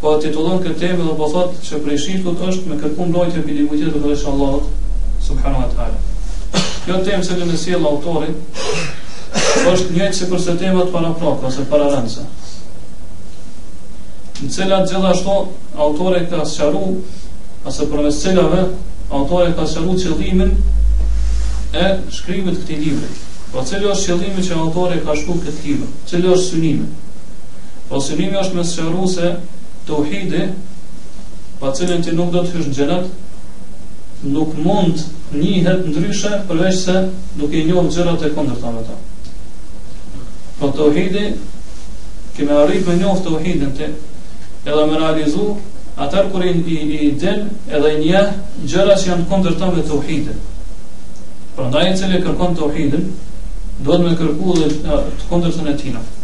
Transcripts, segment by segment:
po e titullon këtë temë dhe po thotë që prej shirkut është me kërku mbrojtje prej dikujt tjetër përveç Allahut subhanahu wa taala. Kjo temë që na sjell autori është një prej atyre temave paraprake ose pararendëse. Në cilat gjithashtu autori ka sqaru ose përmes cilave autori ka sqaru qëllimin e shkrimit të këtij libri. Po cili është qëllimi që autori ka shkruar këtë libër? Cili është synimi? Po synimi është me sqaru se teuhidi, pa cilin ti nuk do të hysh në xhenet, nuk mund njihet ndryshe përveç se duke i njohë gjërat e kundërta me të. Po teuhidi, ki me arrit me njohë teuhidin ti, edhe me realizu, atëherë kur i, i, i din edhe i njeh gjëra që janë kundërta me teuhidin. Prandaj ai cili e kërkon teuhidin, duhet me kërku dhe të kundërtën e tina.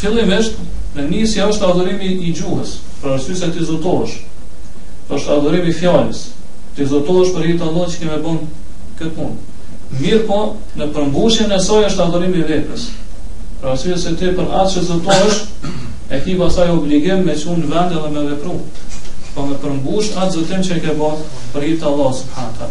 Fillimisht, në nisje është adhurim i gjuhës, për arsye se ti zotohesh. Është adhurim i fjalës. Ti zotohesh për hir të Allahut që ki me bë këtë punë. Mirëpo, në përmbushjen e saj është adhurim i veprës. Për arsye se ti për atë që zotohesh, e ki pastaj obligim me çu në vend edhe me vepru. Po me përmbush atë zotim që e ke bën për hir të Allahut subhanahu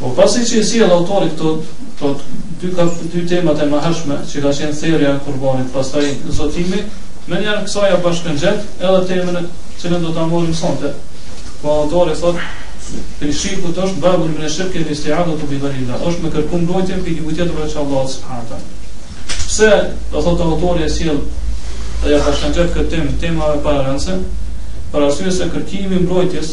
Po pasi që i sjell autori këto dy ka dy temat e mëhershme që ka qenë therja e kurbanit, pastaj zotimi, më njëherë kësaj ia bashkëngjet edhe temën që ne do ta marrim sonte. Po autori thot Prej shirkut është babun mine shirki el istiadhetu bigajrilah është me kërku mbrojtjen prej dikujt tjetër përveç Allahut subhanehu. Pse, do thotë autori e sjell, dhe ia bashkëngjet këtë temë, temave pararendëse, për arsye se kërkimi mbrojtjes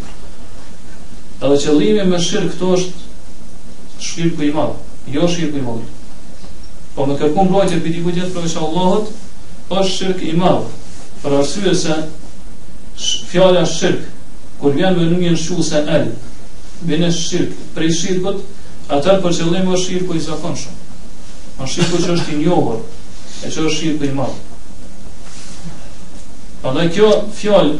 Edhe qëllimi me shirk këtu është shirku i madh, jo shirku i vogël. Po me kërku mbrojtje prej dikujt tjetër përveç Allahut, është shirk i madh. Për arsye se fjala shirk kur vjen me nyjen shquese el, mine shirk prej shirkut, atëherë për qëllim është shirku i zakonshëm. Ma shirku që është i njohur, e që është shirku i madh. Prandaj kjo fjalë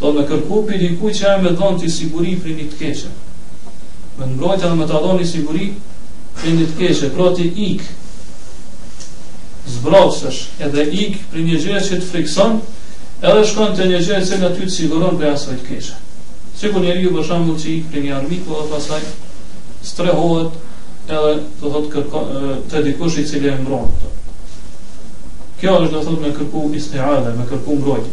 Do me kërku prej dikuj që ai me dhonë ty siguri prej një të keqe. Me të mbrojt edhe me të dhonë siguri prej një të keqe. Pra ti ik, zbrapsesh edhe ik prej një gjëje që të frikson, edhe shkon te një gjëje që ty të siguron prej asaj të keqe. Sikur njeriu për shembull që ik prej një armiku dhe pastaj strehohet do të thot kërkon, te dikush i cili e mbron. Kjo është do thot me kërku istiadhe, me kërku mbrojtje.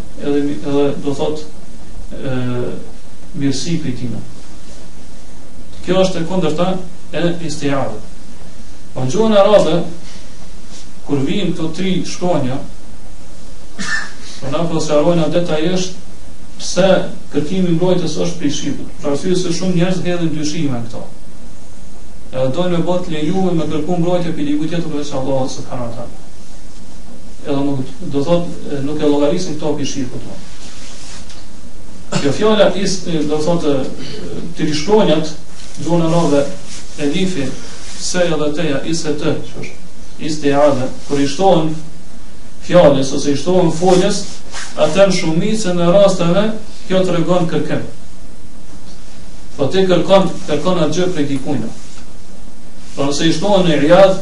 Edhe edhe do thot është mirësi prej tina. Kjo është e kundërta e istiadhës. Po në gjuhën arabe kur vijnë këto tri shkronja, po na po sqarojmë detajisht pse kërkimi i mbrojtjes është prej shirkut. Për arsye se shumë njerëz hedhin dyshime në këto. Edhe dojnë me bo të lejuar me kërku mbrojtje prej dikujt tjetër përveç Allahut subhanahu wa taala. Edhe nuk do thot nuk e llogarisin këto prej shirkut. Kjo fjala is do thot këto tri shkronjat duan rrove elifi sini edhe teja is e të çush. Is te ave kur i shtohen fjalës ose i shtohen foljes atëherë në shumicën e rasteve kjo tregon kërkim. Po ti kërkon, kërkon atë gjë prej dikujna. Po nëse i shtohen në rjadhë,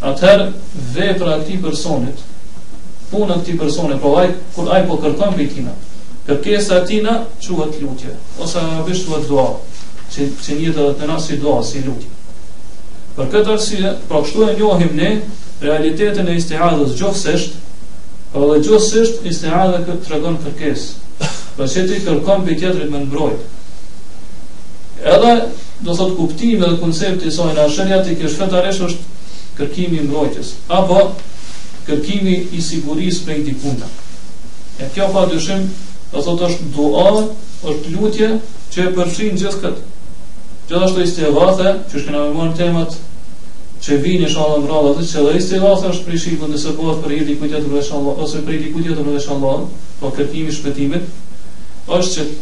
atëherë vepra e këtij personit, puna e këtij personi, pra ai kur ai po kërkon prej tina, kërkesa e tina quhet lutje, ose arabisht quhet dua, që që një do thotë na si dua, si lutje. Për këtë arsye, pra kështu e njohim ne realitetin e istiadhës gjuhësisht, pra dhe gjuhësisht istiadha këtë tregon kërkesë, pra që ti kërkon prej tjetrit me mbrojt. Edhe do thotë kuptimi dhe koncepti i saj në sheriat që është fetarisht është kërkimi i mbrojtjes apo kërkimi i sigurisë prej dikujt. E kjo pa dyshim, do thotë është dua, është lutje që e përfshin gjithë këtë. Gjithashtu istigatha, që kena me marrë temat që vijnë inshallah në radhë, dhe që dhe istigatha është prej shirkut nëse bëhet prej dikujt tjetër veç Allahut, ose prej dikujt tjetër veç Allahut, po kërkimi i shpëtimit, është që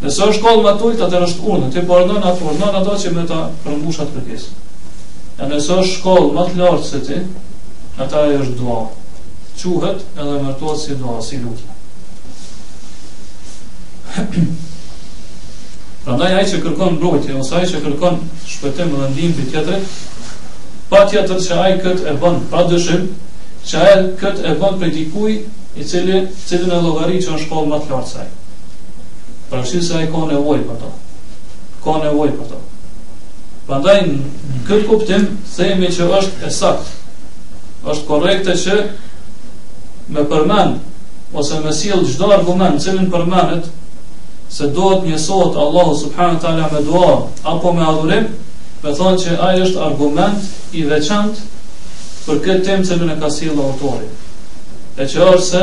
Nëse është në shkallë më të ulët, atëherë është urdhër, ti po urdhëron atë urdhëron ato që me ta përmbush atë kërkesë. E nëse është në shkallë më të lartë se ti, atëherë ajo është dua. Quhet edhe emërtohet si dua, si lutje. Prandaj ai që kërkon mbrojtje ose ai që kërkon shpëtim dhe ndihmë prej tjetrit, patjetër që ai kët e bën pa dyshim, që ai kët e bën prej dikujt i cili cilin e llogarit që është në shkallë më të lartë se ai. Për arsye se ai ka nevojë për to. Ka nevojë për to. Prandaj në këtë kuptim themi që është e saktë. Është korrekte që me përmend ose me sjell çdo argument në cilin përmendet se duhet të njësohet Allahu subhanahu taala me dua apo me adhurim, me thonë që ai është argument i veçantë për këtë temë cilën e ka sjell autori. E që është se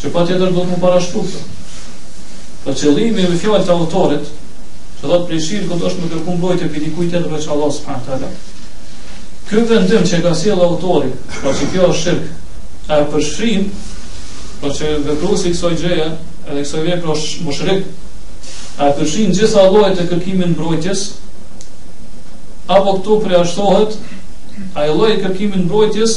që patjetër do të më parashtru. Pra qëllimi me fjallë të autorit, që do të prej shirkut këtë është me kërku mbrojtje prej dikujt tjetër veç Allahut subhanehu ve teala. Ky vendim që ka sjell autori, po që kjo është shirk, e përfshin, po që vepruesi i kësaj gjëje, edhe kësaj vepre është mushrik, e përfshin gjitha llojet e kërkimit mbrojtjes, apo këtu përjashtohet, a e llojet e kërkimit mbrojtjes,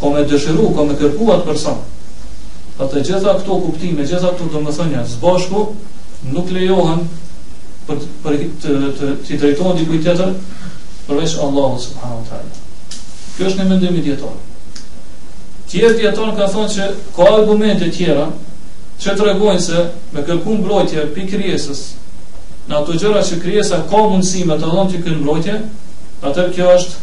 Ka me dëshiru, ka me kërku atë person. Pa të gjitha këto kuptime, gjitha këto domethënie, së bashku nuk lejohen për, për të, të, të, drejtohen dikujt tjetër, përveç Allahut, subhanehu ve teala. Kjo është një mendim i dijetarëve. Tjerë dijetarë kanë thonë që ka argumente tjera, që tregojnë se me kërku mbrojtje prej krijesës, në ato gjëra që krijesa ka mundësi me të dhënë ty këtë mbrojtje, atëherë kjo është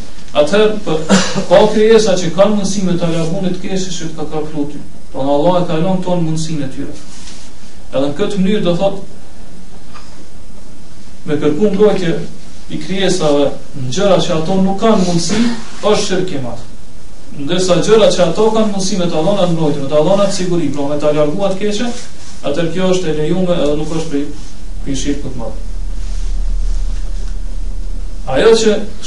Atëherë, pra, ka krijesa që kanë mundësi me ta largu një të keqe që të ka kaplu ty. Pra në Allah e ka lënë atë në mundësinë e tyre. Edhe në këtë mënyrë do thotë, me kërku mbrojtje prej krijesave në gjëra që ato nuk kanë mundësi, është shirk i madh. Ndërsa gjëra që ato kanë mundësi me ta dhonë atë mbrojtje, me ta dhonë atë siguri, pra me ta largu atë keqe, atëherë kjo është e lejume edhe nuk është prej, prej shirkut madh. Ajo që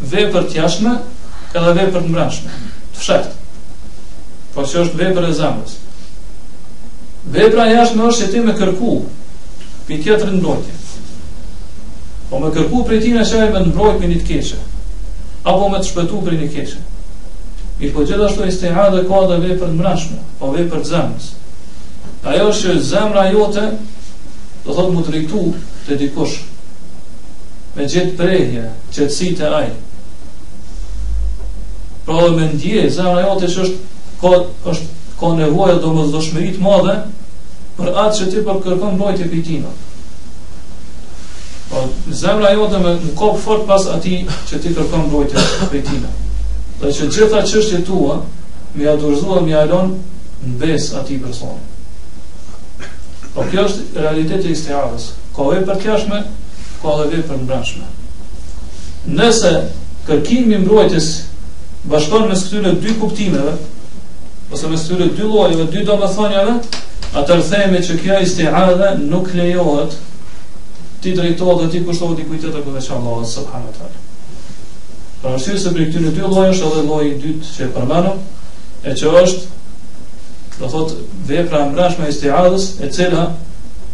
Vepër të jashtme edhe vepër të mbrendshme, të fshehtë. Po që është vepër e zemrës. Vepra e jashtme është që ti me kërku prej tjetrit mbrojtje. Po me kërku prej tina që ai me të mbrojtë prej një të keqe. Apo me të shpëtu prej një keqe. Mirëpo gjithashtu istiadhe ka dhe vepër të mbrendshme, po vepër të zemrës. Ajo është që zemra jote do thotë me u drejtu te dikush me gjithë prehje, qetësinë e saj. Pra dhe me ndje, zemra jote që është, ka, është, ka nevojë e domosdoshmëri të madhe, për atë që ti po kërkon mbrojtje prej tina. Pra, zemra jote me u kapë fort pas atij që ti kërkon mbrojtje prej tina. Dhe që gjitha çështjet tua, me ia dorëzu, me ia lonë në besë atij personi. Po ky është realiteti i istiadhes. ka vepër të jashtme, ka dhe vepër të brendshme. Nëse kërkimi i mbrojtjes bashkon mes këtyre dy kuptimeve, ose mes këtyre dy llojeve, dy domethënieve, atëherë themi që kjo istiadhe nuk lejohet t'i drejtohet dhe t'i kushtohet dikujt tjetër përveç Allahut, subhanehu ve teala. Për arsye se prej këtyre dy llojeve është edhe lloji i dytë që e përmendëm, e që është, do thotë, vepra e mbrendshme e istiadhes, e cila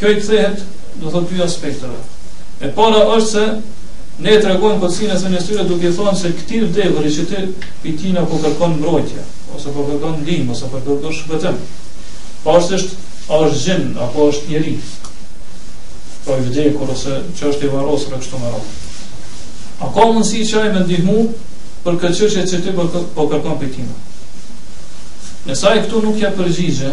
Kjo i kthehet, do të thotë dy aspekteve. E para është se ne tregojmë kotësinë e thënies tyre duke thënë se këtij t'vdekuri që ti prej tina po kërkon mbrojtje, ose po kërkon ndihmë, ose po kërkon shpëtim. Pa është është, a është xhin, apo është njeri, po i vdekur, ose që është i varrosur e kështu me radhë. A ka mundësi që ai me ndihmu për këtë çështje që ti po, po kërkon prej tina? Nëse ai këtu nuk jep përgjigje,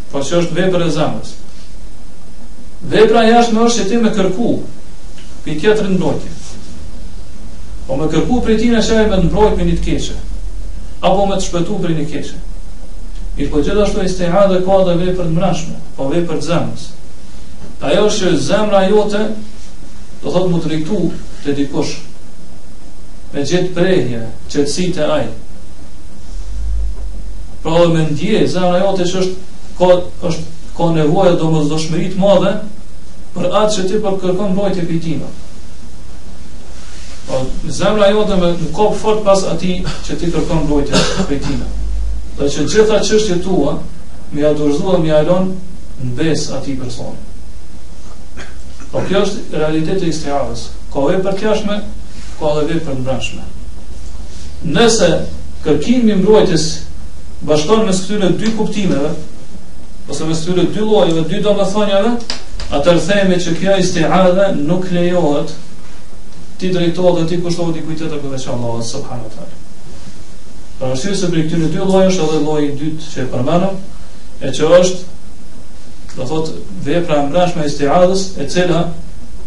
por që është vepër e zemrës. Vepra jashtme është që ti me kërku prej tjetrit mbrojtje. Po me kërku prej tina që ai me të mbrojt prej një të keqe, apo me të shpëtu prej një keqe. Mirëpo gjithashtu istiadha ka dhe vepër të mrendshme, po vepër të zemrës. Ajo është që zemra jote, do thot m'u drejtu te dikush, me gjithë prehje, qetësi te ai, Pra dhe me ndje, zemra jote që është, ka, është, ka nevojë, domosdoshmëri t'madhe, për atë që ti po kërkon mbrojtje prej tina. Pra, zemra jote me u kap fort pas atij që ti kërkon mbrojtje prej tina. Dhe që gjitha çështjet tua, me ia dorëzu dhe me ia lon në besë atij personi. Po kjo është realiteti i istiadhës. ka vepër të jashtme, ka dhe vepër të mbrendshme. Nëse kërkimi i mbrojtjes bashkon mes këtyre dy kuptimeve, ose mes këtyre dy llojeve, dy domethënieve, atëherë themi që kjo istiadhe nuk lejohet t'i drejtohet dhe t'i kushtohet dikujt tjetër përveç Allahut, subhanehu teala. Pra për shkak se prej këtyre dy llojeve është edhe lloji i dytë që e përmendëm, e që është, do thot, vepra e mbrendshme e istiadhës, e cila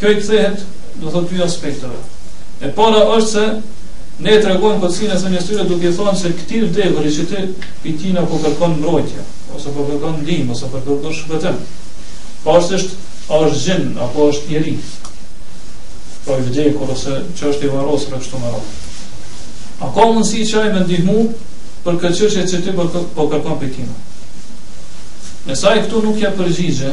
Kjo i kthehet, do thotë dy aspekteve. E para është se ne tregojmë kotësinë e thënies tyre duke i thënë se këtij t'vdekuri që ti prej tina po kërkon mbrojtje, ose po kërkon ndihmë, ose po kërkon shpëtim. Po është është a është xhin apo është njeri. Po i vdekur ose që është i varrosur e kështu me radhë. A ka mundësi që ai me ndihmu për këtë çështje që ti po, po kërkon prej tina? Nëse ai këtu nuk jep përgjigje,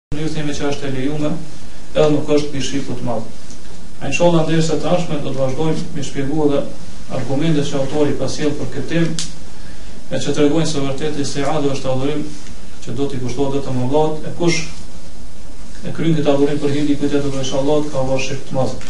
Ju themi që është e lejume, edhe nuk është prej shirkut të madh. A inshallah në derset e ardhshme do të vazhdojmë me shpjegu edhe argumentet që autori ka sjellë për këtë temë, e që tregojnë se vërtet istiadha është adhurim që do t'i kushtohet vetëm Allahut, e kush e kryen këtë adhurim për hir të dikujt tjetër veç Allahut ka ba shirk të madh.